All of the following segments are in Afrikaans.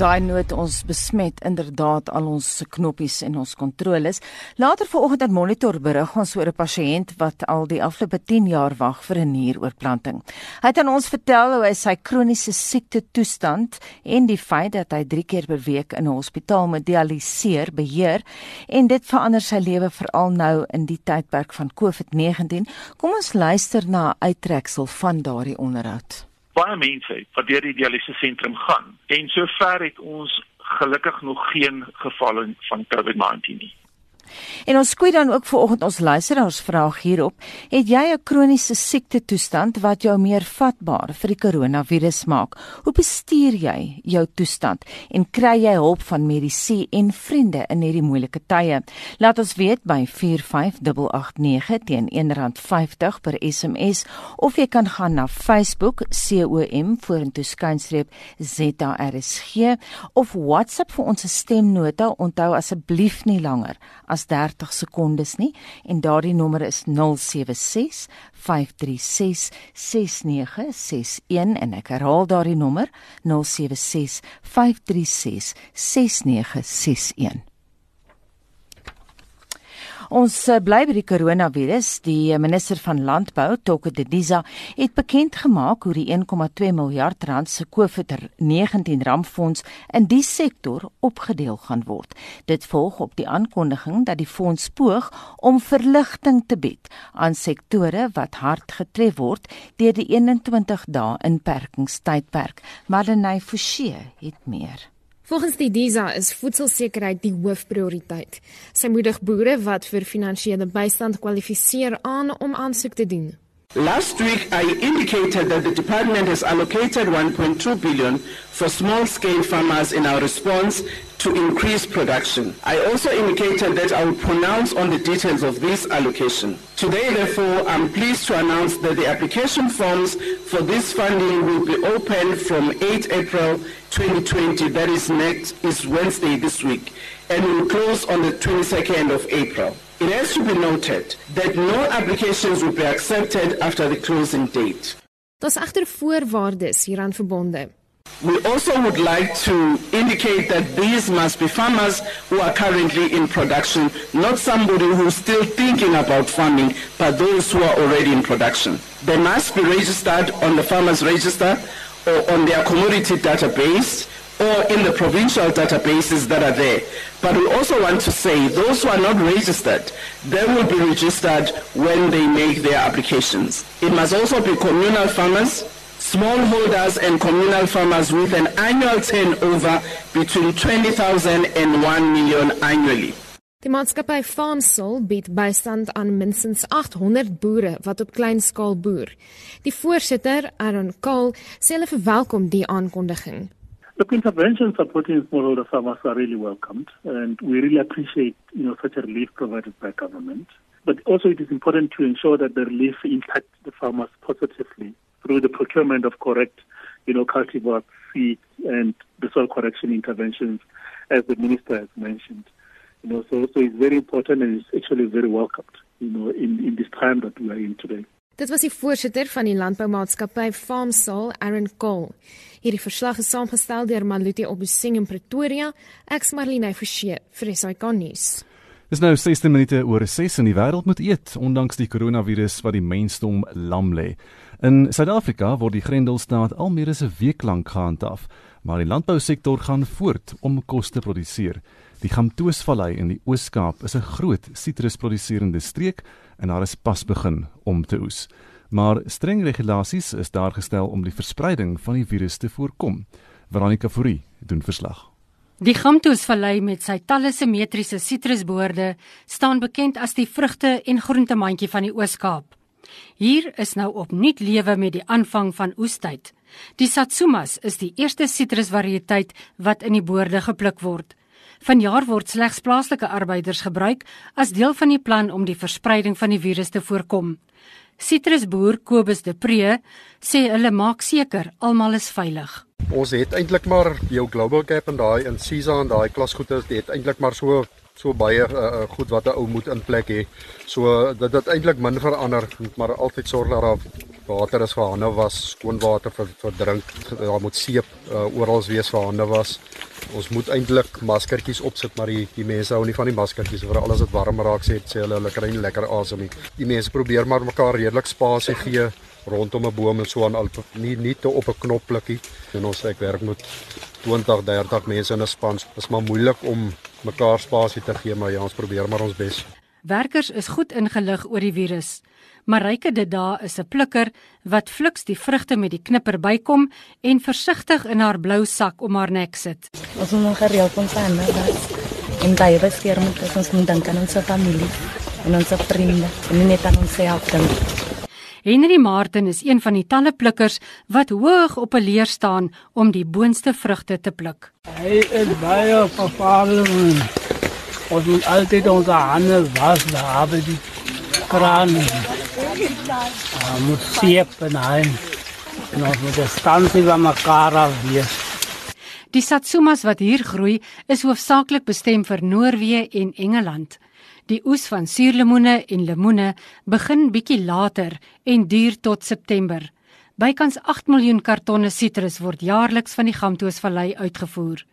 daai noot ons besmet inderdaad al ons knoppies en ons kontroles. Later vanoggend het Monitor berig ons oor 'n pasiënt wat al die afgelope 10 jaar wag vir 'n nieroorplanting. Hy het aan ons vertel hoe hy sy kroniese siekte toestand en die feit dat hy 3 keer per week in 'n hospitaal moet dialiseer beheer en dit verander sy lewe veral nou in die tydperk van COVID-19. Kom ons luister na 'n uittreksel van daardie onderhoud baie mense wat deur die dialyse sentrum gaan en sover het ons gelukkig nog geen gevalle van COVID-19 nie. En ons skoei dan ook vanoggend ons luisteraars vraag hierop: Het jy 'n kroniese siekte toestand wat jou meer vatbaar vir die koronavirus maak? Hoe bestuur jy jou toestand en kry jy hulp van medisy en vriende in hierdie moeilike tye? Laat ons weet by 45889 teen R1.50 per SMS of jy kan gaan na Facebook com vorentoe skynstreep ZARSG of WhatsApp vir ons stemnota. Onthou asseblief nie langer as as 30 sekondes nie en daardie nommer is 076 536 6961 en ek herhaal daardie nommer 076 536 6961 Ons eh, bly by die koronavirus. Die minister van Landbou, Tokke Didiza, het bekend gemaak hoe die 1,2 miljard rand se COVID-19 rampfonds in die sektor opgedeel gaan word. Dit volg op die aankondiging dat die fonds poog om verligting te bied aan sektore wat hard getref word deur die 21 dae inperkingstydperk. Madeleine Forsie het meer. Volgens die DISA is voedselsekerheid die hoofprioriteit. Sy moedig boere wat vir finansiële bystand kwalifiseer aan om aansoek te doen. Last week, I indicated that the department has allocated 1.2 billion for small-scale farmers in our response to increase production. I also indicated that I would pronounce on the details of this allocation. Today, therefore, I'm pleased to announce that the application forms for this funding will be open from 8 April 2020, that is next is Wednesday this week, and will close on the 22nd of April. It has to be noted that no applications will be accepted after the closing date. Daar's egter voorwaardes hieraan verbonde. We also would like to indicate that these must be farmers who are currently in production, not somebody who's still thinking about farming, but those who are already in production. They must be registered on the farmers register or on their commodity database or in the provincial databases that are there. But we also want to say those who are not registered, they will be registered when they make their applications. It must also be communal farmers, smallholders and communal farmers with an annual turnover between 20,000 and 1 million annually. Die maatskappy Farmsol bied bystand aan minstens 800 boere wat op klein skaal boer. Die voorsitter, Aaron Cole, sê hulle verwelkom die aankondiging. The interventions supporting smallholder farmers are really welcomed, and we really appreciate, you know, such a relief provided by government. But also, it is important to ensure that the relief impacts the farmers positively through the procurement of correct, you know, cultivar seeds and the soil correction interventions, as the minister has mentioned. You know, so, so it's very important and it's actually very welcomed, you know, in, in this time that we are in today. Dit was die voorsitter van die landboumaatskappy Farmsol, Aaron Cole. Hierdie verslag is saamgestel deur Maluti Obusing in Pretoria. Ek's Marlene Forsie vir SAK nuus. Dis nou 16 minute oor 6 in die wêreld moet eet ondanks die koronavirus wat die mensdom lam lê. In Suid-Afrika word die Grendelstaat al meer as 'n week lank gehandhaaf, maar die landbousektor gaan voort om kos te produseer. Die Gamtoosvallei in die Oos-Kaap is 'n groot sitrusproduserende streek en daar is pas begin om te oes. Maar streng regulasies is daar gestel om die verspreiding van die virus te voorkom. Veronica Fourie doen verslag. Die Gamtoosvallei met sy talle simmetriese sitrusboorde staan bekend as die vrugte en groentemandjie van die Oos-Kaap. Hier is nou opnuut lewe met die aanvang van oestyd. Die Satsumas is die eerste sitrusvariëteit wat in die boorde gepluk word. Vanjaar word slegs plaaslike arbeiders gebruik as deel van die plan om die verspreiding van die virus te voorkom. Sitrusboer Kobus de Pre sê hulle maak seker almal is veilig. Ons het eintlik maar jou Global Cap en daai in Sisa en daai klasgoede het eintlik maar so so baie uh, goed wat 'n ou moet in plek hê. So dit het eintlik min verander, maar altyd sorg dat daar water is vir hande was, skoon water vir vir drink, daar moet seep uh, oral wees vir hande was ons moet eintlik maskertjies opsit maar die die mense hou nie van die maskertjies veral as dit warm raak sê sê hulle hulle kry nie lekker asem nie. Die mense probeer maar mekaar redelik spasie gee rondom 'n boom en so aan al nie nie te op 'n knop klikkie. En ons ek werk met 20, 30 mense in 'n span. Dit is maar moeilik om mekaar spasie te gee, maar ja, ons probeer maar ons bes. Werkers is goed ingelig oor die virus. Marike dit daar is 'n plikker wat fliks die vrugte met die knipper bykom en versigtig in haar blou sak om haar nek sit. Ons moet gereeld ons hande was. En daai beskerm moet ons moet dink aan ons familie en ons vriende en nie net aan onsself dink. Henry Martin is een van die talle plikkers wat hoog op 'n leer staan om die boonste vrugte te pluk. Hy is baie vervaarlik. Ons moet altyd ons hande was, daar by die kraan. Ah, moet seep en hy. En ons moet distansie van mekaar af wees. Die satsumas wat hier groei, is hoofsaaklik bestem vir Noorwe en Engeland. Die oes van suurlemoene en lemoene begin bietjie later en duur tot September. Bykans 8 miljoen kartonne sitrus word jaarliks van die Gamtoosvallei uitgevoer.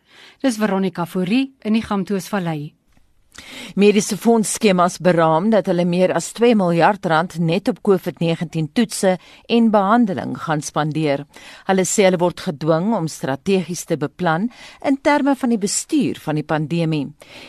Dis Veronica Fourie in die Gamtoosvallei. Mediese fondsskemas beraam dat hulle meer as 2 miljard rand net op COVID-19 toetse en behandeling gaan spandeer. Hulle sê hulle word gedwing om strategies te beplan in terme van die bestuur van die pandemie.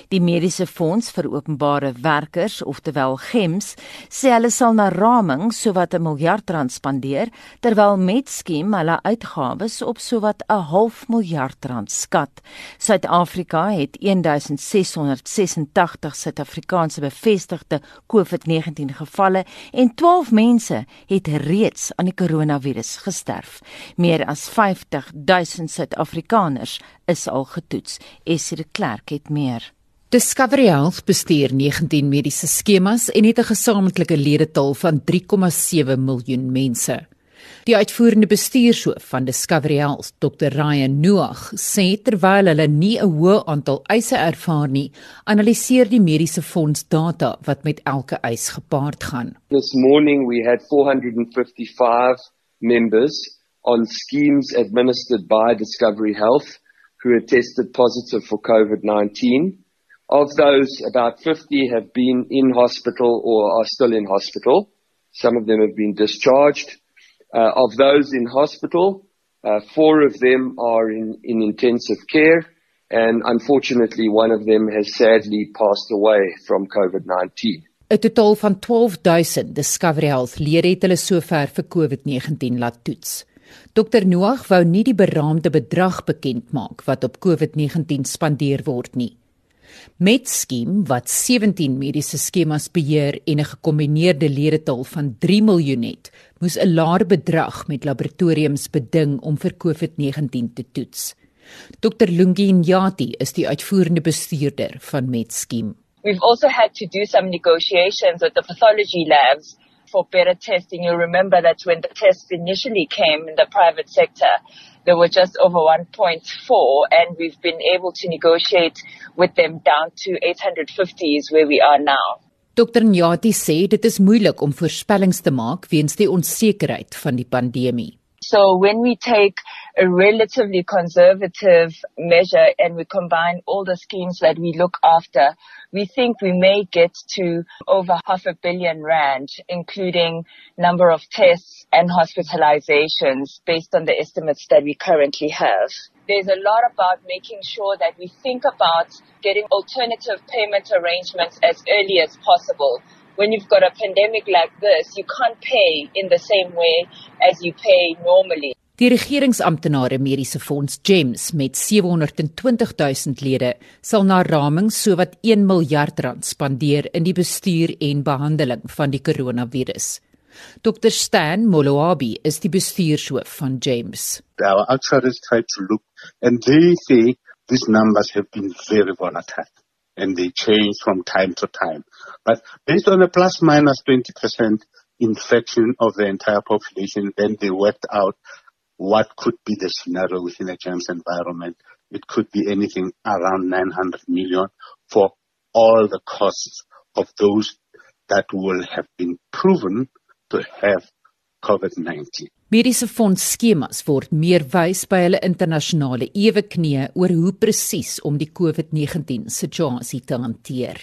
Die Mediese Fonds vir Openbare Werkers, oftewel GEMS, sê hulle sal na raming sowat 'n miljard rand spandeer, terwyl Metskiem hulle uitgawes op sowat 'n half miljard rand skat. Suid-Afrika het 1686 80 Suid-Afrikaanse bevestigde COVID-19 gevalle en 12 mense het reeds aan die koronavirus gesterf. Meer as 50 000 Suid-Afrikaners is al getoets. Essie de Klerk het meer. Discovery Health bestuur 19 mediese skemas en het 'n gesamentlike ledetal van 3,7 miljoen mense. Die uitvoerende bestuurshoof van Discovery Health, Dr. Ryan Noag, sê terwyl hulle nie 'n hoë aantal eise ervaar nie, analiseer die mediese fonds data wat met elke eis gepaard gaan. This morning we had 455 members on schemes administered by Discovery Health who had tested positive for COVID-19. Of those, about 50 have been in hospital or are still in hospital. Some of them have been discharged. Uh, of those in hospital, uh, four of them are in, in intensive care, and unfortunately, one of them has sadly passed away from COVID 19. 'n Totaal van 12000 Discovery Health lede het hulle sover vir COVID-19 laat toets. Dr Noag wou nie die beraamde bedrag bekend maak wat op COVID-19 spandeer word nie. Met skiem wat 17 mediese skemas beheer en 'n gekombineerde ledetal van 3 miljoen het, moes 'n laer bedrag met laboratoriums beding om vir COVID-19 te toets. Dr Lungi Nyati is die uitvoerende bestuurder van Metskiem. We've also had to do some negotiations with the pathology labs for better testing. You'll remember that when the tests initially came in the private sector, there were just over 1.4 and we've been able to negotiate with them down to 850s where we are now. Dr Nyati sê dit is moeilik om voorspellings te maak weens die onsekerheid van die pandemie. So when we take a relatively conservative measure and we combine all the schemes that we look after, we think we may get to over half a billion rand, including number of tests and hospitalizations based on the estimates that we currently have. There's a lot about making sure that we think about getting alternative payment arrangements as early as possible when you've got a pandemic like this, you can't pay in the same way as you pay normally. Die regeringsamptenare mediese fonds GEMS met 720 000 lede sal na raming sowat 1 miljard rand spandeer in die bestuur en behandeling van die koronavirus. Dr Stan Moloabi is die bestuurshoof van James. Our actuaries try to look and they say these numbers have been very volatile and they change from time to time. But based on a plus minus 20% infection of the entire population, then they worked out what could be the scenario within a GEMS environment. It could be anything around 900 million for all the costs of those that will have been proven to have COVID-19. Mediese fonds skemas word meer wys by hulle internasionale eweknieë oor hoe presies om die COVID-19 situasie te hanteer.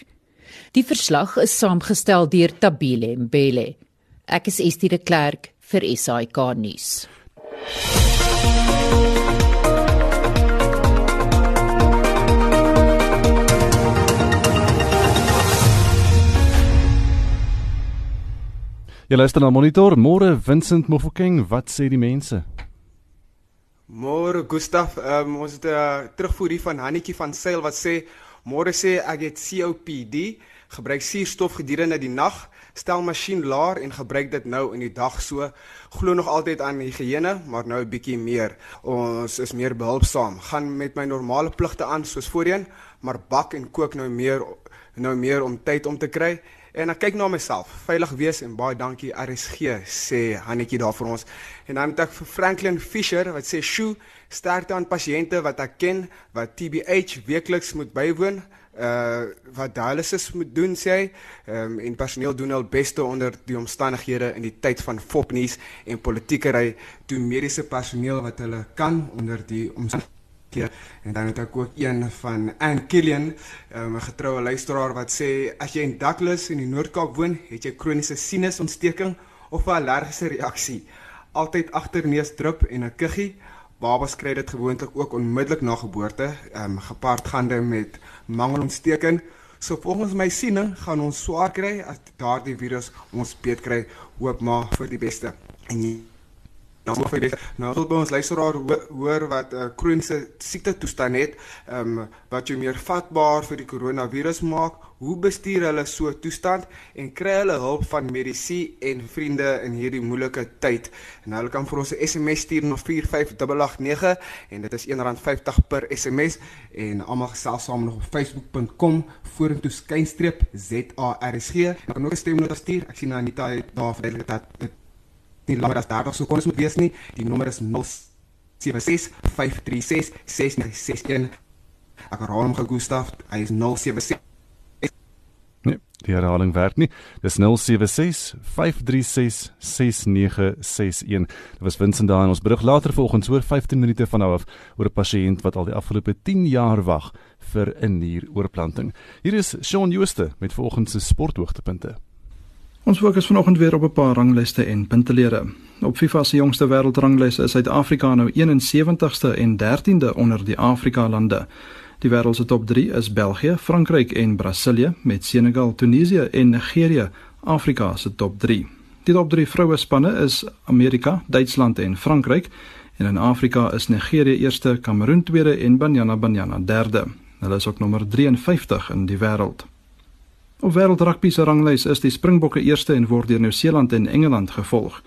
Die verslag is saamgestel deur Tabile Mbele. Ek is Estie de Klerk vir SAK nuus. Jy luister na Monitor. Môre Vincent Mofokeng, wat sê die mense? Môre Gustaf, um, ons het 'n uh, terugvoer hier van Hannetjie van Sail wat sê môre sê ek het COPD, gebruik suurstof gedurende die nag, stel masjien laer en gebruik dit nou in die dag so. Glo nog altyd aan higiëne, maar nou 'n bietjie meer. Ons is meer behulpsaam. Gaan met my normale pligte aan soos voorheen, maar bak en kook nou meer nou meer om tyd om te kry En ek kyk na myself, veilig wees en baie dankie RSG sê Hannetjie daar vir ons. En dan het ek vir Franklin Fisher wat sê sjoe, sterkte aan pasiënte wat ek ken wat TBH weekliks moet bywoon, uh wat dialysis moet doen sê hy. Ehm um, en personeel doen hul beste onder die omstandighede in die tyd van fopnuus en politiekery, toe mediese personeel wat hulle kan onder die omstandighede keer. En dan het ek ook een van Ann Killian, ehm, 'n um, getroue luisteraar wat sê as jy in Douglas in die Noord-Kaap woon, het jy kroniese sinusontsteking of 'n allergiese reaksie. Altyd agterneusdrup en 'n kuggie. Babas kry dit gewoonlik ook onmiddellik na geboorte, ehm um, gepaardgaande met mangelontsteking. So volgens my siening gaan ons swaar kry as daardie virus ons beet kry. Hoop maar vir die beste. En jy Nou moet jy nou wil by ons luisteraar hoor wat 'n uh, kroniese siekte toestand het, ehm um, wat jou meer vatbaar vir die koronavirus maak. Hoe bestuur hulle so 'n toestand en kry hulle hulp van medisy en vriende in hierdie moeilike tyd? En hulle kan vir ons 'n SMS stuur na 45889 en dit is R1.50 per SMS en almal gesels saam nog op facebook.com vorentoe skynstreep ZARSG. Ek kan ook 'n stemnota stuur. Ek sien Anita daar verduidelik dat dit nie langer as 30 sekondes moet wees nie. Die nommer is 076 536 6961. Ek herhaal hom gou Gustaf, hy is 076 Nee, die herhaling werk nie. Dis 076 536 6961. Dit was Vincent daar en ons berig later vanoggend oor 15 minute van nou af oor 'n pasiënt wat al die afgelope 10 jaar wag vir 'n nieroorplanting. Hier is Shaun Jooste met vanoggend se sporthoogtepunte. Ons fokus vanoggend weer op 'n paar ranglyste en puntelede. Op FIFA se jongste wêreldranglys is Suid-Afrika nou 71ste en 13de onder die Afrika lande. Die wêreld se top 3 is België, Frankryk en Brasilië met Senegal, Tunesië en Nigerië Afrika se top 3. Die top 3 vroue spanne is Amerika, Duitsland en Frankryk en in Afrika is Nigerië eerste, Kameroen tweede en Banyana Banyana derde. Hulle is ook nommer 53 in die wêreld. Op wêreld rugby se ranglys is die Springbokke eerste en word deur Nieu-Seeland en Engeland gevolg.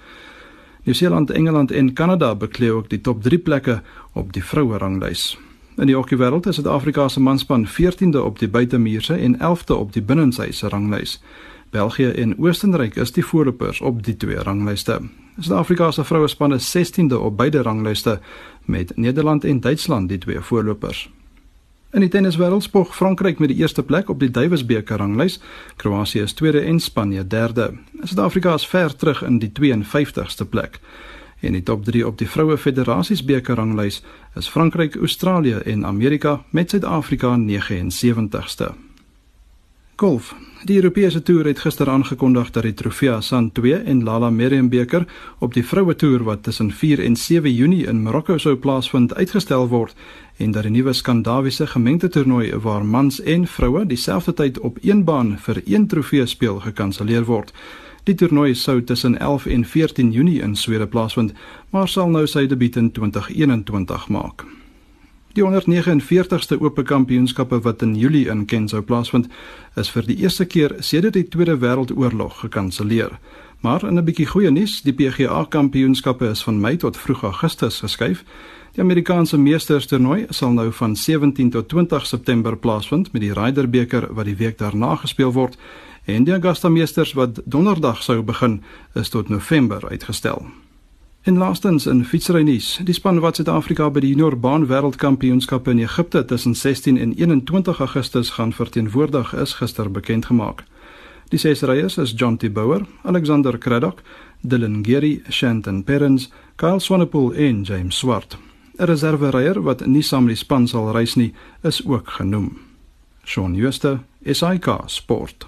Nieu-Seeland, Engeland en Kanada beklee ook die top 3 plekke op die vroue ranglys. In die hokkie wêreld is Suid-Afrika se manspan 14de op die buitemuurse en 11de op die binnenshuise ranglys. België en Oostenryk is die voorlopers op die twee ranglyste. Suid-Afrika se vroue span is 16de op beide ranglyste met Nederland en Duitsland die twee voorlopers. In die tenniswêreld spog Frankryk met die eerste plek op die Davis beker ranglys. Kroasie is tweede en Spanje derde. Suid-Afrika is ver terug in die 52ste plek. En die top 3 op die vroue federasies beker ranglys is Frankryk, Australië en Amerika met Suid-Afrika 79ste. Golf. Die Europese toer het gister aangekondig dat die Trofea San 2 en Lala Merriam beker op die vroue toer wat tussen 4 en 7 Junie in Marokko sou plaasvind uitgestel word en dat die nuwe Skandawiese gemengde toernooi waar mans en vroue dieselfde tyd op een baan vir een trofee speel gekanselleer word. Die toernooi sou tussen 11 en 14 Junie in Swede plaasvind, maar sal nou sy debuut in 2021 maak. Die 149ste Ope Kampioenskappe wat in Julie in Kensou plaasvind, is vir die eerste keer sedert die Tweede Wêreldoorlog gekanselleer. Maar in 'n bietjie goeie nuus, die PGA Kampioenskappe is van Mei tot vroeg Augustus geskuif. Die Amerikaanse Meesterstoernooi sal nou van 17 tot 20 September plaasvind met die Ryder beker wat die week daarna gespeel word en die Augusta Meesters wat donderdag sou begin is tot November uitgestel. En laastens in fietsry nuus, die span wat Suid-Afrika by die junior baan wêreldkampioenskappe in Egipte tussen 16 en 21 Augustus gaan verteenwoordig is gister bekend gemaak. Die ses ryers is John T. Bouwer, Alexander Craddock, Dylan Geary, Shanton Perrins, Kyle Swanepoel en James Swart. 'n Reserve ryer wat nie saam die span sal reis nie, is ook genoem. Shaun Schuster, SAK Sport.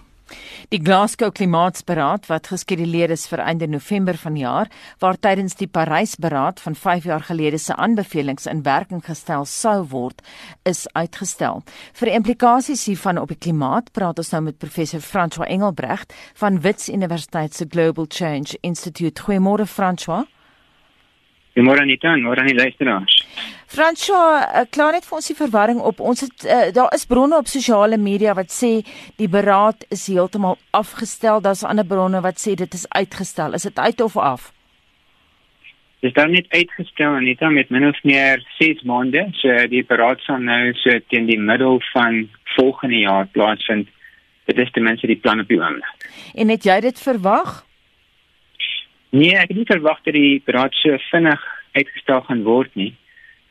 Die Glasgow Klimaatsberaad wat geskeduleer is vir einde November vanjaar, waar tydens die Parys-beraad van 5 jaar gelede se aanbevelings in werking gestel sou word, is uitgestel. Vir implikasies hiervan op die klimaat praat ons nou met professor François Engelbrecht van Wits Universiteit se Global Change Institute. Goeiemôre François. Goeiemôre Anita, môre aan die luisteraars. François, uh, klaar net vir ons die verwarring op. Ons het uh, daar is bronne op sosiale media wat sê die beraad is heeltemal afgestel. Daar's ander bronne wat sê dit is uitgestel. Is dit uit of af? Dit is dan net uitgestel Anita met min of meer 6 maande. So die beraad sal nou so teen die middel van volgende jaar plaasvind. Dit is ten minste die plan op die oomblik. En het jy dit verwag? Nee, ek het nie verwag dat die beraad so vinnig uitgestel gaan word nie.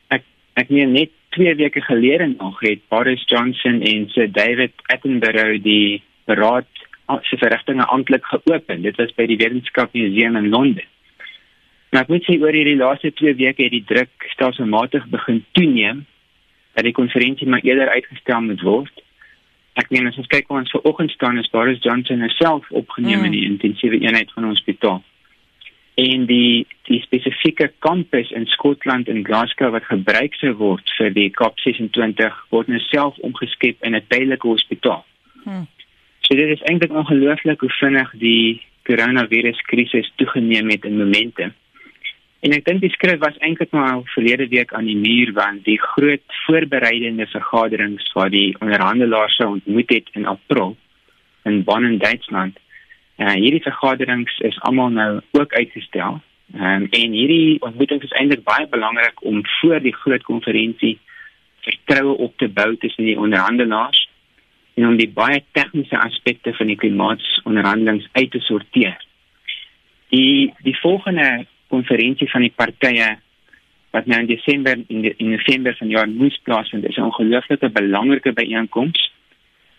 Ek ek meen net 2 weke gelede nog het Boris Johnson en Sir David Attenborough die beraad se verrigtinge amptelik geopen. Dit was by die Wetenskapsmuseum in Londen. Maar ek moet sê oor hierdie laaste 2 weke het die druk stelselmatig begin toeneem dat die konferensie maar eerder uitgestel moet word. Ek meen as ons kyk hoe ons vanoggend staan is Boris Johnson self opgeneem mm. in die intensiewe eenheid van ons hospitaal en die die spesifieke kampus in Skotland in Glasgow wat gebruik sou word vir die COP26 word nou self omgeskep in 'n tydelike hospitaal. Hmm. So dit is eintlik ongelooflik hoe vinnig die coronavirus krisis toegeneem het in momente. En ek dink die skrif was eintlik maar verlede week aan die muur want die groot voorbereidende vergaderings waar die onderhandelaars sou ontmoet het in April in Bonn in Duitsland Uh, hierdie vergaderings is almal nou ook uitgestel. Um, en hierdie ontmoeting is eintlik baie belangrik om voor die groot konferensie vertroue op te bou tussen die onderhandelaars en om die baie tegniese aspekte van die klimaatsonderhandelings uit te sorteer. Die die volgende konferensie van die partye wat nou in Desember in, de, in November van jaar moes plaasvind is 'n ongelooflike belangrike byeenkoms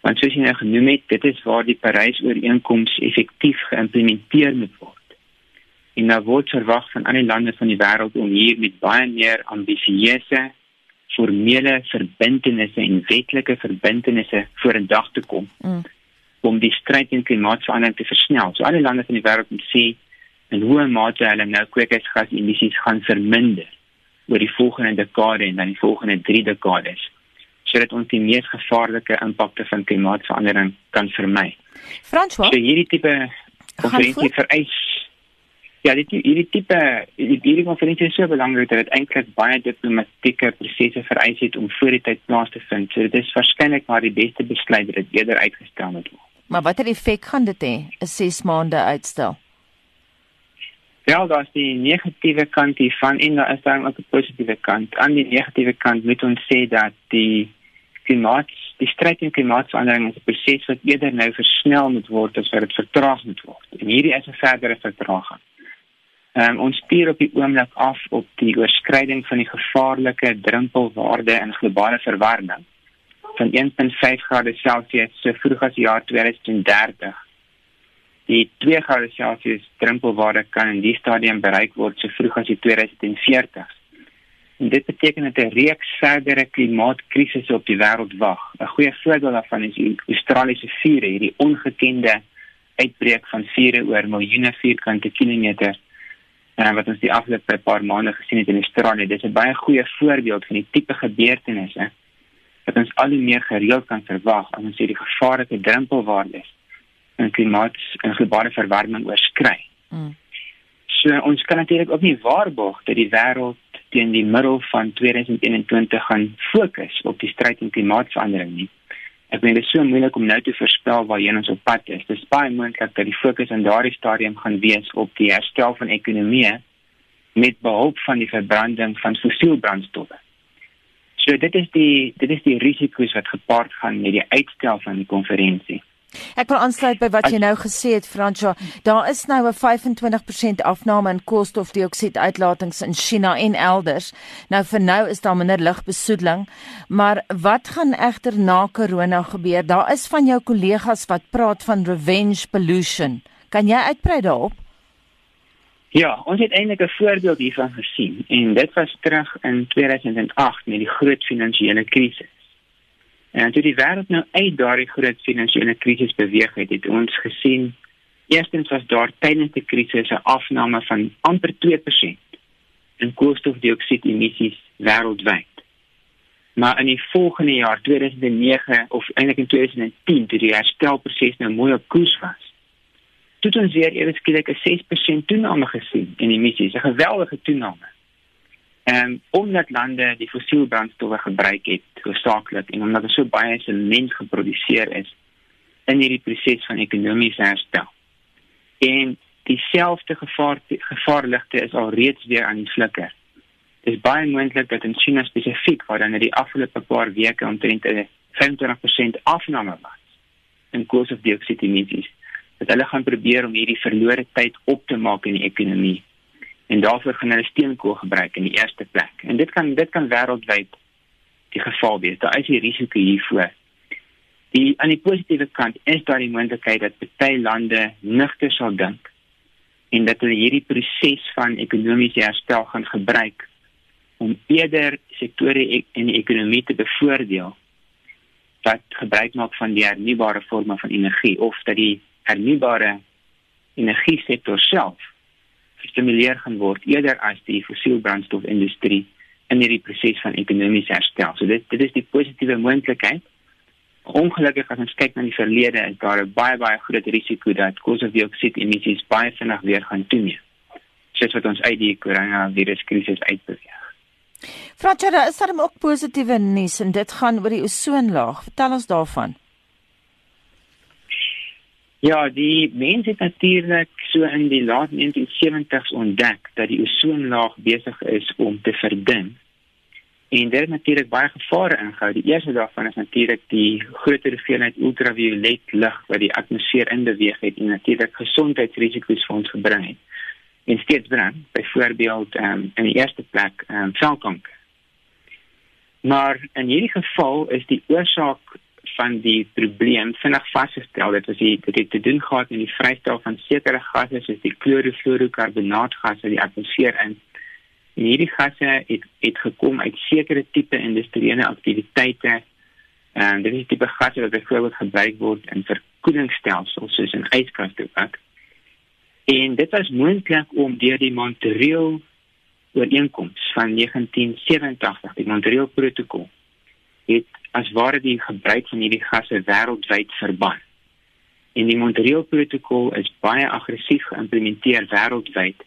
Want soos jy nou genoem het, dit is waar die Parys-ooreenkoms effektief geïmplementeer moet word. En nou word verwag van ander lande van die wêreld om hier met baie meer ambisieuse formele verbintenisse en wetlike verbintenisse voor 'n dag te kom. Mm. om die stryd teen klimaatsverandering te versnel. So alle lande van die wêreld moet sê en hoe mate hulle nou kweekhuisgasemissies gaan verminder oor die volgende dekade en dan die volgende 3 dekades sodat ons die mees gevaarlike impakte van klimaatsverandering kan vermy. François, so hierdie tipe konferensie vereis Ja, dit hierdie tipe hierdie konferensie is so belangrik dat dit eintlik baie diplomatieke prosesse vereis het om voor die tyd plaas te vind. So dit is waarskynlik maar die beste besluit dat dit eerder uitgestel moet word. Maar watter effek gaan dit hê? 'n 6 maande uitstel? Ja, daar is die negatiewe kant hiervan en daar is dan ook 'n positiewe kant. Aan die negatiewe kant moet ons sê dat die klimaat, die stryd teen klimaatsverandering is 'n proses wat eerder nou versnel moet word as wat dit vertraag moet word. En hierdie is 'n verdere vertraging. Um, ons stuur op die oomblik af op die oorskryding van die gevaarlike drempelwaarde in globale verwarming van 1.5 grade Celsius so vroeg as die jaar 2030 die 2 grade Celsius drempelwaarde kan in die stadium bereik word so vroeg as 2040. En dit beteken dat 'n reeks verdere klimaatkrisisse op die wêreld wag. 'n Goeie voorbeeld daarvan is die Australiese vure, hierdie ongekende uitbreek van vure oor miljoene vierkante kilometer en uh, wat ons die afgelope paar maande gesien het in Australië. Dit is 'n baie goeie voorbeeld van die tipe gebeurtenisse wat ons al meer gereeld kan verwag as ons hierdie gevaarlike drempelwaardes in klimaat en globale verwarming oorskry. Mm. So ons kan natuurlik ook nie waarborg dat die wêreld teen die middel van 2021 gaan fokus op die stryd teen klimaatsverandering nie. Ek meen dit is so moeilik om nou te voorspel waarheen ons op pad is. Dit is baie moontlik dat die fokus in daardie stadium gaan wees op die herstel van ekonomie met behulp van die verbranding van fossiel brandstowwe. So dit is die dit is die risiko's wat gepaard gaan met die uitstel van die konferensie. Ek wil aansluit by wat jy nou gesê het Fransjo. Daar is nou 'n 25% afname in koolstofdioksied uitlatings in China en elders. Nou vir nou is daar minder lugbesoedeling, maar wat gaan egter na corona gebeur? Daar is van jou kollegas wat praat van revenge pollution. Kan jy uitbrei daarop? Ja, ons het eintlik 'n voorbeeld hiervan gesien en dit was terug in 2008 met die groot finansiële krisis. En toe die wêreld nou uit daardie groot finansiële krisis beweeg het, het ons gesien eerstens was daar tydens die krisis 'n afname van amper 2% in koolstofdioksied emissies wêreldwyd. Maar in die volgende jaar 2009 of eintlik in 2010 toe die herstelproses nou mooi op koers was, het ons weer eers skielik 'n 6% toename gesien in emissies, 'n geweldige toename. En omdat lande die fossiel brandstowwe gebruik het hoofsaaklik en omdat daar so baie sement geproduseer is in hierdie proses van ekonomiese herstel. En dieselfde gevaar gevaarligte is al reeds weer aan die flikker. Dit is baie moontlik dat in China spesifiek waar dan in die afgelope paar weke omtrent 'n 25% afname was in koolstofdioksied emissies dat hulle gaan probeer om hierdie verlore tyd op te maak in die ekonomie. En daarvoor gaan hulle steenkool gebruik in die eerste plek. En dit kan dit kan wêreldwyd die geval wees. Daar is 'n risiko hiervoor. Die aan die positiewe kant is daar die moontlikheid dat baie lande nigter sal dink en dat hulle hierdie proses van ekonomiese herstel gaan gebruik om eerder sektore in die ekonomie te bevoordeel wat gebruik maak van die hernubare vorme van energie of dat die hernubare energie sektor self gestimuleer gaan word eerder as die fossielbrandstofindustrie in hierdie proses van ekonomiese herstel. So dit dit is die positiewe moontlikheid. Ongelukkig as ons kyk na die verlede, is daar 'n baie baie groot risiko dat koolstofdioksied emissies baie vinnig weer gaan toeneem. Soos wat ons uit die koronaviruskrisis uitbeweeg. Fratjara, is daar ook positiewe nuus en dit gaan oor die ozonlaag. Vertel ons daarvan. Ja, die mens het natuurlik so in die laat 1970s ontdek dat die ozonlaag besig is om te verdun. En dit het natuurlik baie gevare ingehou. Die eerste daarvan is natuurlik die groter hoeveelheid ultraviolet lig wat die atmosfeer inbeweeg het en natuurlik gesondheidsrisiko's vir ons gebring het. En steeds bring, byvoorbeeld um, in die eerste plek, um, velkanker. Maar in hierdie geval is die oorsaak van die probleem vinnig vasgestel. Dit was die dit het te doen gehad met die vrystel van sekere gasse soos die klorofluorokarbonaatgas uit die atmosfeer in. En hierdie gasse het het gekom uit sekere tipe industriële aktiwiteite. En dit is tipe gasse wat byvoorbeeld gebruik word in verkoelingsstelsels soos in yskraste ook. En dit was moontlik om deur die Montreal ooreenkoms van 1987 die Montreal protokol het as ware die gebruik van hierdie gasse wêreldwyd verbân. En die Montreal protokol is baie aggressief geïmplementeer wêreldwyd.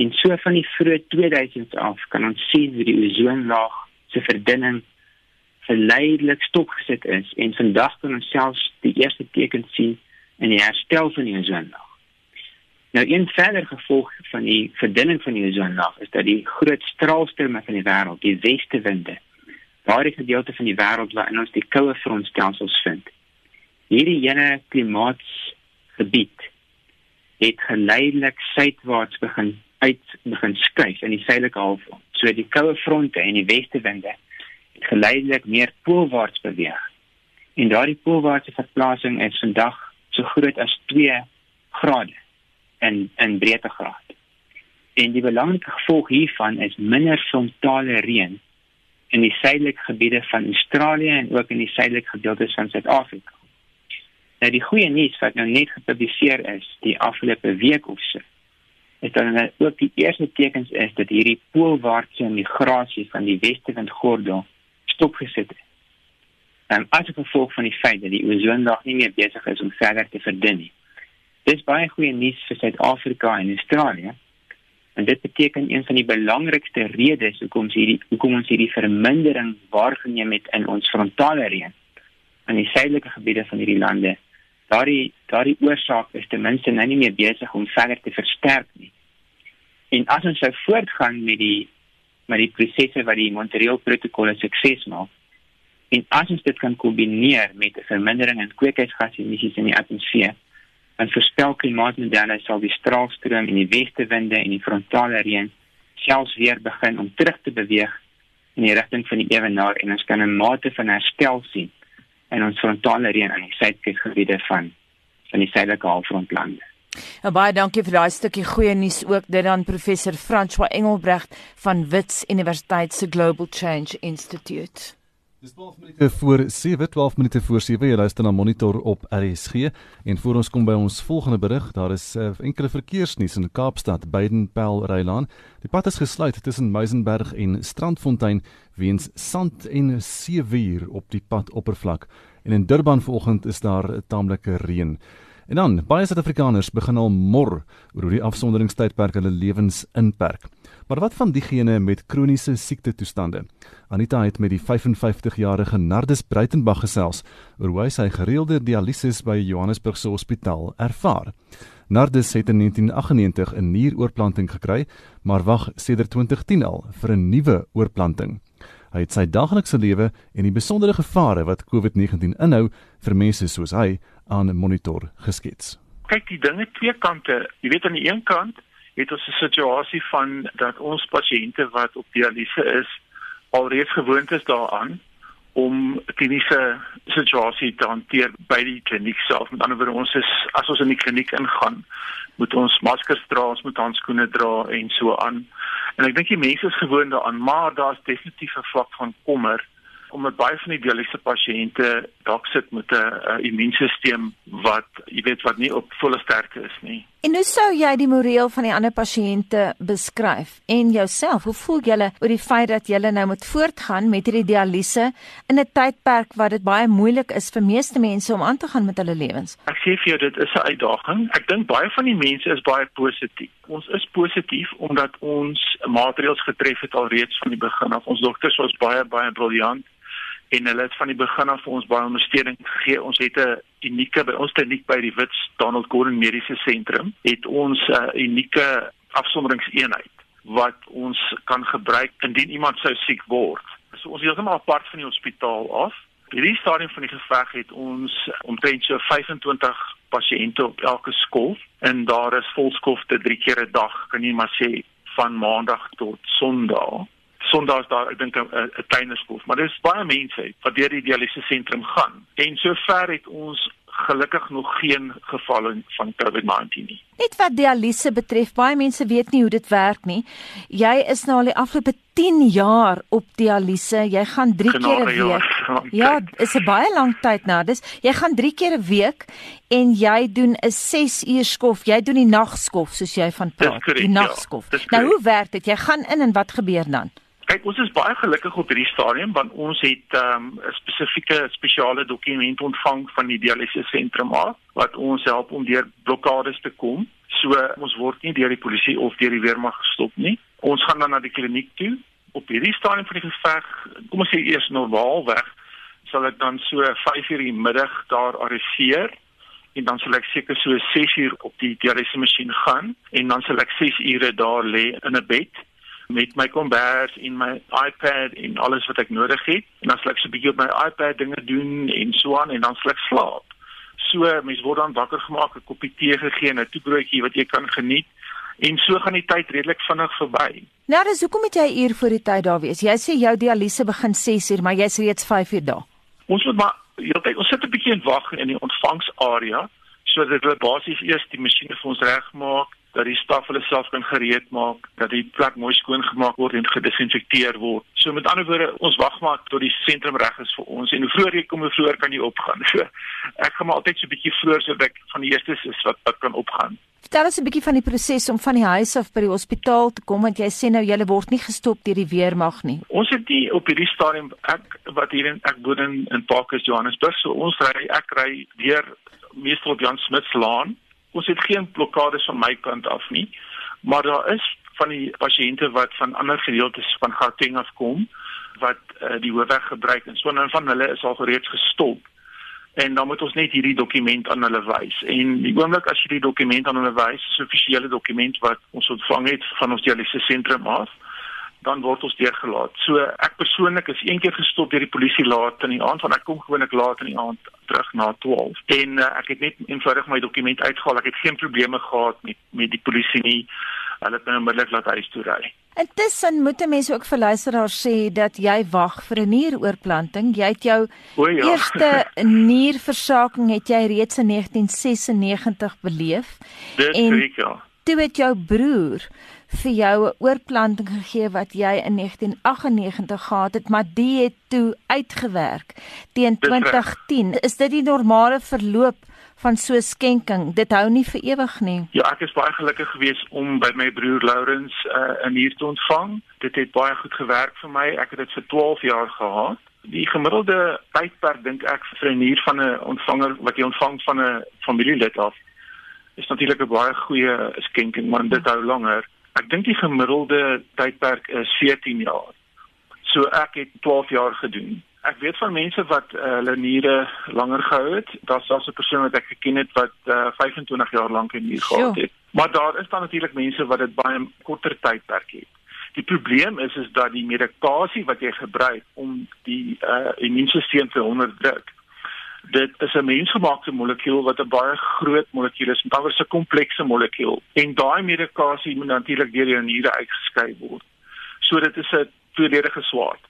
En so van die vroeë 2000s af kan ons sien hoe die ozonlaag se verdunning verleidelik stopgesit is en vandag kan ons selfs die eerste tekens sien in die herstel van die ozonlaag. Nou een verder gevolg van die verdunning van die ozonlaag is dat die groot straalstrome van die wêreld, die weste winde, daardie gedeelte van die wêreld waarin ons die koue frontstelsels vind. Hierdie ene klimaatsgebied het geleidelik suidwaarts begin uit begin skuif in die suidelike halfrond. So die koue fronte en die westewinde het geleidelik meer poolwaarts beweeg. En daardie poolwaartse verplasing is vandag so groot as 2 grade in in breedtegraad. En die belangrike gevolg hiervan is minder frontale reën in die suidelike gebiede van Australië en ook in die suidelike gedeeltes van Suid-Afrika. Nou die goeie nuus wat nou net gepubliseer is die afgelope week of so, is dat nou ook die eerste tekens is dat hierdie poolwaartse migrasie van die westewindgordel stopgesit het. En as gevolg van die feit dat die ozonlaag nie meer besig is om verder te verdun nie. Dis baie goeie nuus vir Suid-Afrika en Australië En dit beteken een van die belangrikste redes hoekom ons hierdie hoekom ons hierdie vermindering waargeneem het in ons frontale reën in die suidelike gebiede van hierdie lande. Daardie daardie oorsaak is ten minste nou nie meer besig om verder te versterk nie. En as ons sou voortgaan met die met die prosesse wat die Montreal protokol 'n sukses maak, En as ons dit kan kombineer met 'n vermindering in kweekhuisgasemissies in die atmosfeer, dan voorspel klimaatmodelle sal die straalstroom en die westewinde en die frontale reën selfs weer begin om terug te beweeg in die rigting van die ewenaar en ons kan 'n mate van herstel sien in ons frontale reën aan die suidkusgebiede van van die suidelike halfrondlande. Ja, baie dankie vir daai stukkie goeie nuus ook dit aan professor François Engelbrecht van Wits Universiteit se Global Change Institute. Dis 12 minute voor 7, 12 minute voor 7. Jy luister na Monitor op RSG en voor ons kom by ons volgende berig, daar is uh, enkele verkeersnuus in Kaapstad, Beitenpel Rylaan. Die pad is gesluit tussen Meisenberg en Strandfontein weens sand en seewier op die padoppervlak. En in Durban vanoggend is daar 'n taamlike reën. En dan, baie Suid-Afrikaners begin al mor oor hoe die afsonderingstydperk hulle lewens inperk. Maar wat van diegene met kroniese siektetoestande? Anita het met die 55-jarige Nardus Breitenberg gesels oor hoe sy gereelde dialyses by Johannesburg se hospitaal ervaar. Nardus het in 1998 'n nieroorplanting gekry, maar wag sedert 2010 al vir 'n nuwe oorplanting. Hy het sy daglikse lewe en die besondere gevare wat COVID-19 inhou vir mense soos hy aan monitor geskets. Kyk, die dinge twee kante. Jy weet aan die een kant het ons 'n situasie van dat ons pasiënte wat op dialyse is alreeds gewoond is daaraan om kliniese situasie te hanteer by die kliniek self. Met ander woorde, ons is as ons in die kliniek ingaan, moet ons maskers dra, ons moet handskoene dra en so aan. En ek dink die mense is gewoond daaraan, maar daar's definitief 'n vlak van kommer omdat baie van die dialyse pasiënte dalk sit met 'n immuunstelsel wat jy weet wat nie op volle sterkte is nie. En hoe sou jy die moreel van die ander pasiënte beskryf en jouself? Hoe voel jy oor die feit dat jy nou moet voortgaan met hierdie dialyse in 'n tydperk wat dit baie moeilik is vir meeste mense om aan te gaan met hulle lewens? Ek sê vir jou dit is 'n uitdaging. Ek dink baie van die mense is baie positief. Ons is positief omdat ons maatreëls getref het alreeds van die begin af. Ons dokters was baie baie briljant en hulle het van die begin af vir ons baie ondersteuning gegee. Ons het 'n unieke by ons kliniek by die Wits Donald Gordon Mediese Sentrum het ons 'n uh, unieke afsonderingseenheid wat ons kan gebruik indien iemand sou siek word. So ons is heeltemal apart van die hospitaal af. Hierdie stadium van die geveg het ons omtrent so 25 pasiënte op elke skof en daar is volskofte 3 keer 'n dag, kan jy maar sê van maandag tot sonderdag. Sondag is daar ek dink 'n 'n kleiner skool, maar dis baie mense wat deur die dialyse sentrum gaan. En sover het ons gelukkig nog geen gevalle van COVID-19 nie. Net wat dialyse betref, baie mense weet nie hoe dit werk nie. Jy is nou al die afgelope 10 jaar op dialyse. Jy gaan 3 keer 'n week. Ja, is 'n baie lang tyd nou. Dis jy gaan 3 keer 'n week en jy doen 'n 6 uur skof. Jy doen die nagskof soos jy van praat. Correct, die nagskof. Ja, nou hoe werk dit? Jy gaan in en wat gebeur dan? Kyk, ons is baie gelukkig op hierdie stadium want ons het ehm, 'n um, spesifieke spesiale dokument ontvang van die dialyse sentrum af wat ons help om deur blokkades te kom. So ons word nie deur die polisie of deur die weermag gestop nie. Ons gaan dan na die kliniek toe. Op hierdie stadium van die geveg, kom ons sê eers normaalweg, sal ek dan so 5:00 in die middag daar arriveer en dan sal ek seker so 6 uur op die dialyse masjien gaan en dan sal ek 6 ure daar lê in 'n bed met my kombers en my iPad en alles wat ek nodig het en dan sal ek so 'n bietjie op my iPad dinge doen en so aan en dan sal ek slaap. So mens word dan wakker gemaak, 'n koppie tee gegee, 'n toebroodjie wat jy kan geniet en so gaan die tyd redelik vinnig verby. Nou, dis hoekom moet jy uur voor die tyd daar wees? Jy sê jou dialyse begin 6uur, maar jy's reeds 5 uur daar. Ons moet maar heeltyd ons sit 'n bietjie in wag in die ontvangsarea sodat hulle basies eers die masjiene vir ons regmaak dat die staf hulle self kan gereed maak, dat die plek mooi skoon gemaak word en gedesinfekteer word. So met ander woorde, ons wag maar tot die sentrum reg is vir ons en hoe vroeër jy kom, hoe vroeër kan jy opgaan. So ek gaan maar altyd so 'n bietjie vroeër sodat ek van die eerstes is wat wat kan opgaan. Vertel ons 'n bietjie van die proses om van die huis af by die hospitaal te kom want jy sê nou jy word nie gestop deur die weermag nie. Ons het nie op hierdie stadium ek wat hier in ek woon in, in Parkes Johannesburg, so ons ry ek ry deur meestal Jan Smith se laan ons het geen blokkades van my kant af nie, maar daar is van die pasiënte wat van ander gedeeltes van Gauteng af kom wat uh, die hoofweg gebruik en so en van hulle is al reeds gestop. En dan moet ons net hierdie dokument aan hulle wys. En die oomblik as jy die dokument aan hulle wys, 'n offisiële dokument wat ons ontvang het van ons dialyse sentrum af, dan word ons deurgelaat. So ek persoonlik is een keer gestop deur die polisie laat in die aand want ek kom gewoonlik laat in die aand terug na 12 en uh, ek het net eenvoudig my dokument uitgehaal. Ek het geen probleme gehad met met die polisie nie. Hulle het my onmiddellik laat huis toe ry. Intussen moet mense ook vir luisteraars sê dat jy wag vir 'n nieroorplanting. Jy het jou o, ja. eerste nierversaking het jy reeds in 1996 beleef. Dis korrek ja. Toe het jou broer vir jou 'n oorplanting gegee wat jy in 1998 gehad het, maar die het toe uitgewerk teen 2010. Is dit die normale verloop van so skenking? Dit hou nie vir ewig nie. Ja, ek is baie gelukkig geweest om by my broer Lourens uh, 'n nier te ontvang. Dit het baie goed gewerk vir my. Ek het dit vir 12 jaar gehad. Die gemiddelde tydperk dink ek vir 'n nier van 'n ontvanger wat jy ontvang van 'n familielid af is natuurlik 'n baie goeie skenking, maar dit hou langer. Ek dink die gemiddelde tydperk is 14 jaar. So ek het 12 jaar gedoen. Ek weet van mense wat uh, hulle niere langer gehou het. Daar's selfs 'n persoon wat ek geken het wat uh, 25 jaar lank 'n nier gehad het. Maar daar is dan natuurlik mense wat dit baie korter tydperk het. Die probleem is is dat die medikasie wat jy gebruik om die uh, immuunstelsel te onderdruk, dit is 'n mensgemaakte molekuul wat 'n baie groot molekuul is, met ander 'n komplekse molekuul. En daai medikasie moet natuurlik deur jou niere uitgeskei word. So dit is 'n tweeledige swaard.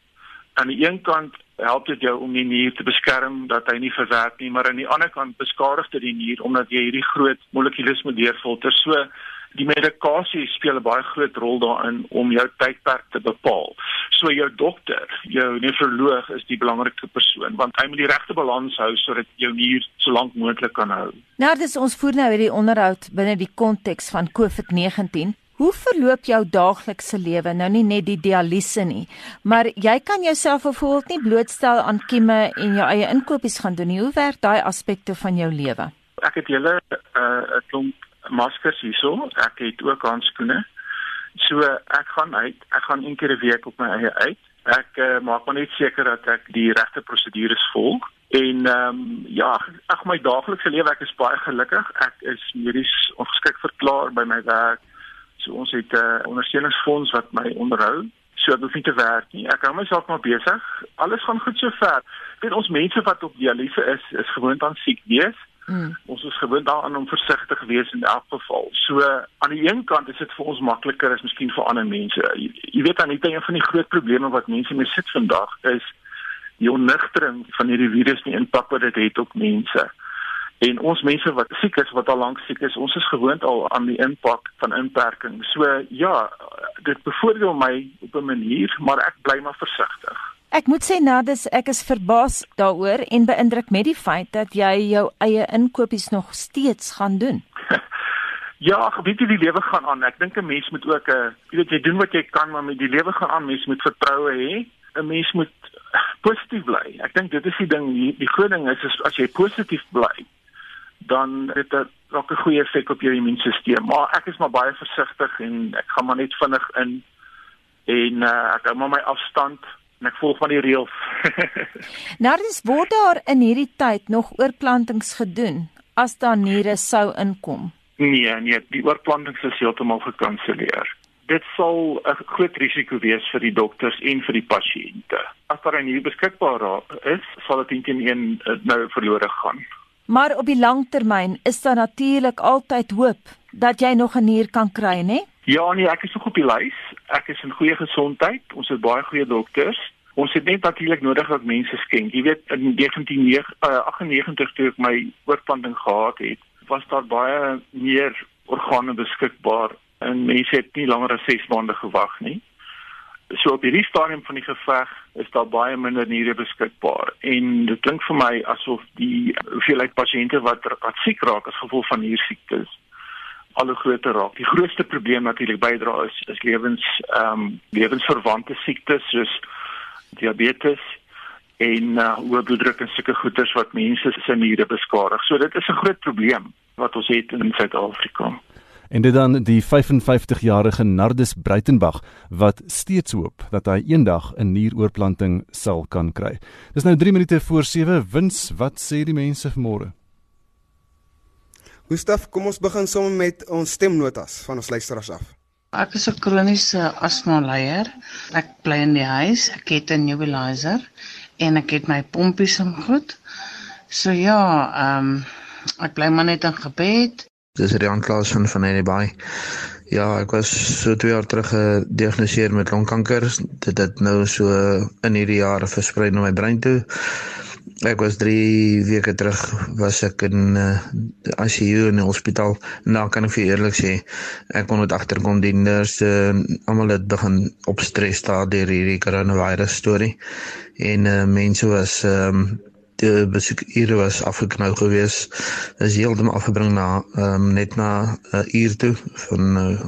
Aan die een kant help dit jou om die nier te beskerm dat hy nie verwerk nie, maar aan die ander kant beskadig dit die nier omdat jy hierdie groot molekules moet deurfilter. So die medikasie speel 'n baie groot rol daarin om jou tydperk te bepaal. So jou dokter, jou nefroloog is die belangrikste persoon want hy moet die regte balans hou sodat jou nier so lank moontlik kan hou. Nou dis ons voer nou hierdie onderhoud binne die konteks van COVID-19. Hoe verloop jou daaglikse lewe? Nou nie net die dialyse nie, maar jy kan jouself byvoorbeeld nie blootstel aan kieme en jou eie inkopies gaan doen nie. Hoe werk daai aspekte van jou lewe? Ek het julle 'n uh, klomp maskers hierso. Ek het ook handskoene. So ek gaan uit. Ek gaan een keer 'n week op my eie uit. Ek uh, maak maar net seker dat ek die regte prosedures volg. En ehm um, ja, ag my daaglikse lewe ek is baie gelukkig. Ek is medies ongeskik verklaar by my werk. So ons het 'n uh, ondersteuningsfonds wat my onderhou. So ek hoef nie te werk nie. Ek hou myself maar besig. Alles gaan goed sover. Dit ons mense wat op dialyse is, is gewoond aan siek wees. Mm. Ons is gewoond daaraan om versigtig te wees in elk geval. So aan die een kant is dit vir ons makliker as miskien vir ander mense. Jy, jy weet dan nie een van die groot probleme wat mense mee sit vandag is die onnigtering van hierdie virus en die impak wat dit het op mense. En ons mense wat siek is, wat al lank siek is, ons is gewoond al aan die impak van inperking. So ja, dit bevoordeel my op 'n manier, maar ek bly maar versigtig. Ek moet sê Nardus, ek is verbaas daaroor en beïndruk met die feit dat jy jou eie inkopies nog steeds gaan doen. ja, weet jy die lewe gaan aan. Ek dink 'n mens moet ook 'n uh, jy weet jy doen wat jy kan, maar met die lewe gaan aan. Mens moet vertroue hê. 'n Mens moet positief bly. Ek dink dit is die ding, die, die groot ding is, is as jy positief bly, dan het dit ook 'n goeie effek op jou immuunstelsel. Maar ek is maar baie versigtig en ek gaan maar net vinnig in en uh, ek hou maar my afstand en ek volg van die reëls. Nardus word daar in hierdie tyd nog oorplantings gedoen as daar niere sou inkom? Nee, nee, die oorplantings is heeltemal gekanselleer. Dit sal 'n groot risiko wees vir die dokters en vir die pasiënte. As daar 'n nier beskikbaar is, sal dit teen een eh, nou verlore gaan. Maar op die lang termyn is daar natuurlik altyd hoop dat jy nog 'n nier kan kry, né? Nee? Ja, nee, ek is nog op die lys. Ek is in goeie gesondheid. Ons het baie goeie dokters. Ons het net natuurlik nodig dat mense skenk. Jy weet in 1998 uh, toe ek my oorplanting gehad het, was daar baie meer organe beskikbaar en mense het nie langer as 6 maande gewag nie. So op hierdie stadium van die geveg is daar baie minder niere beskikbaar en dit klink vir my asof die hoeveelheid pasiënte wat wat siek raak as gevolg van hierdie siektes al hoe groter raak. Die grootste probleem natuurlik bydra is is lewens ehm um, lewensverwante siektes soos diabetes en uh, hoë bloeddruk en sulke goeters wat mense se niere beskadig. So dit is 'n groot probleem wat ons het in Suid-Afrika. En dit dan die 55-jarige Nardus Breitenberg wat steeds hoop dat hy eendag 'n nieroorplanting sal kan kry. Dis nou 3 minute voor 7. Wins, wat sê die mense vanmôre? Gustaf, kom ons begin sommer met ons stemnotas van ons luisteraars af. Ek is 'n kroniese asma leier. Ek bly in die huis. Ek het 'n nebulizer en ek het my pompies en goed. So ja, ehm um, ek bly maar net in gebed. Dis Rian Klaas van van Anybay. Ja, ek was so 2 jaar terug gediagnoseer met longkanker. Dit het nou so in hierdie jaar versprei na my brein toe. Ek was 3 weke terug was ek in uh, ICU in die hospitaal. Nou kan ek vir eerlik sê, ek kon net agterkom die nurse uh, almal het begin op stres daar deur hierdie coronavirus storie. En uh, mense was um, die besoekure was afgeknou gewees. Is heeltemal afgebring na um, net na 'n uh, uur toe van uh,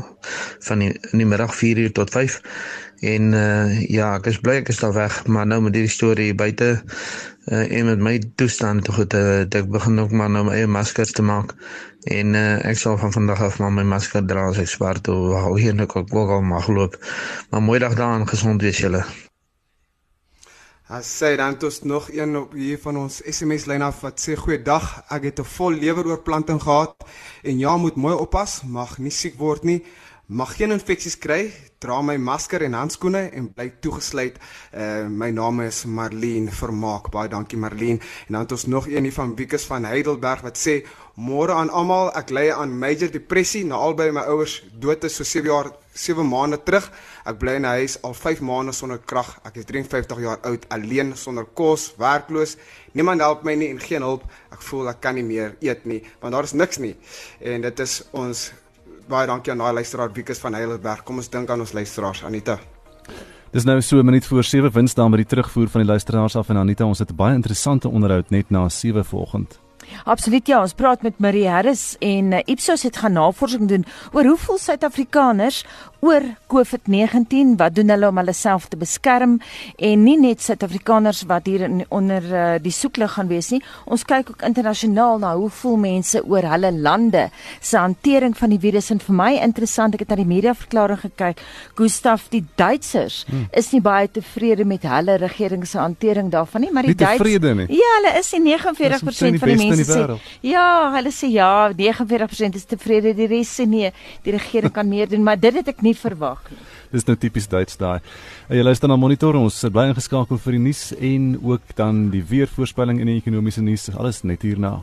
van die, in die middag 4 uur tot 5. En uh, ja, ek is bly ek is daar weg, maar nou met hierdie storie buite uh, en met my toestand toe goed uh, ek begin ook maar nou my eie maskers te maak en uh, ek sal van vandag af maar my masker dra as ek swart of hou hier net ook ook al mag loop. Maar mooi dag daan, gesond wees julle. As sê dan tot nog een op hier van ons SMS lyn af wat sê goeiedag, ek het 'n vol leweroorplanting gehad en ja, moet mooi oppas, mag nie siek word nie mag geen infeksies kry, dra my masker en handskoene en bly toegesluit. Uh my naam is Marlene Vermaak. Baie dankie Marlene. En dan het ons nog een hier van Wiekes van Heidelberg wat sê môre aan almal, ek ly aan major depressie na albei my ouers dood is so 7 jaar 7 maande terug. Ek bly in 'n huis al 5 maande sonder krag. Ek is 53 jaar oud, alleen, sonder kos, werkloos. Niemand help my nie en geen hulp. Ek voel ek kan nie meer eet nie, want daar is niks nie. En dit is ons baie dankie aan daai luisteraar Wikus van Heidelberg. Kom ons dink aan ons luisteraars Anita. Dis nou so 'n minuut voor 7 wins daar met die terugvoer van die luisteraars af en Anita, ons het 'n baie interessante onderhoud net na 7 vanoggend. Absoluut ja, ons praat met Marie Harris en uh, Ipsos het gaan navorsing doen oor hoe voel Suid-Afrikaners oor COVID-19, wat doen hulle om hulle self te beskerm en nie net Suid-Afrikaners wat hier in, onder uh, die soeklig gaan wees nie. Ons kyk ook internasionaal na hoe voel mense oor hulle lande se hantering van die virus en vir my interessant, ek het na die media verklaring gekyk. Gustaf, die Duitsers hmm. is nie baie tevrede met hulle regering se hantering daarvan nie, maar die Duitsers Ja, hulle is die 49% van die mense sê. Ja, hulle sê ja, 49% is tevrede, die res sê nee, die regering kan meer doen, maar dit het ek nie verwag nie. Dis nou tipies Duits daai. Jy luister na Monitor, ons sit bly ingeskakel vir die nuus en ook dan die weervoorspelling en die ekonomiese nuus, alles net hierna.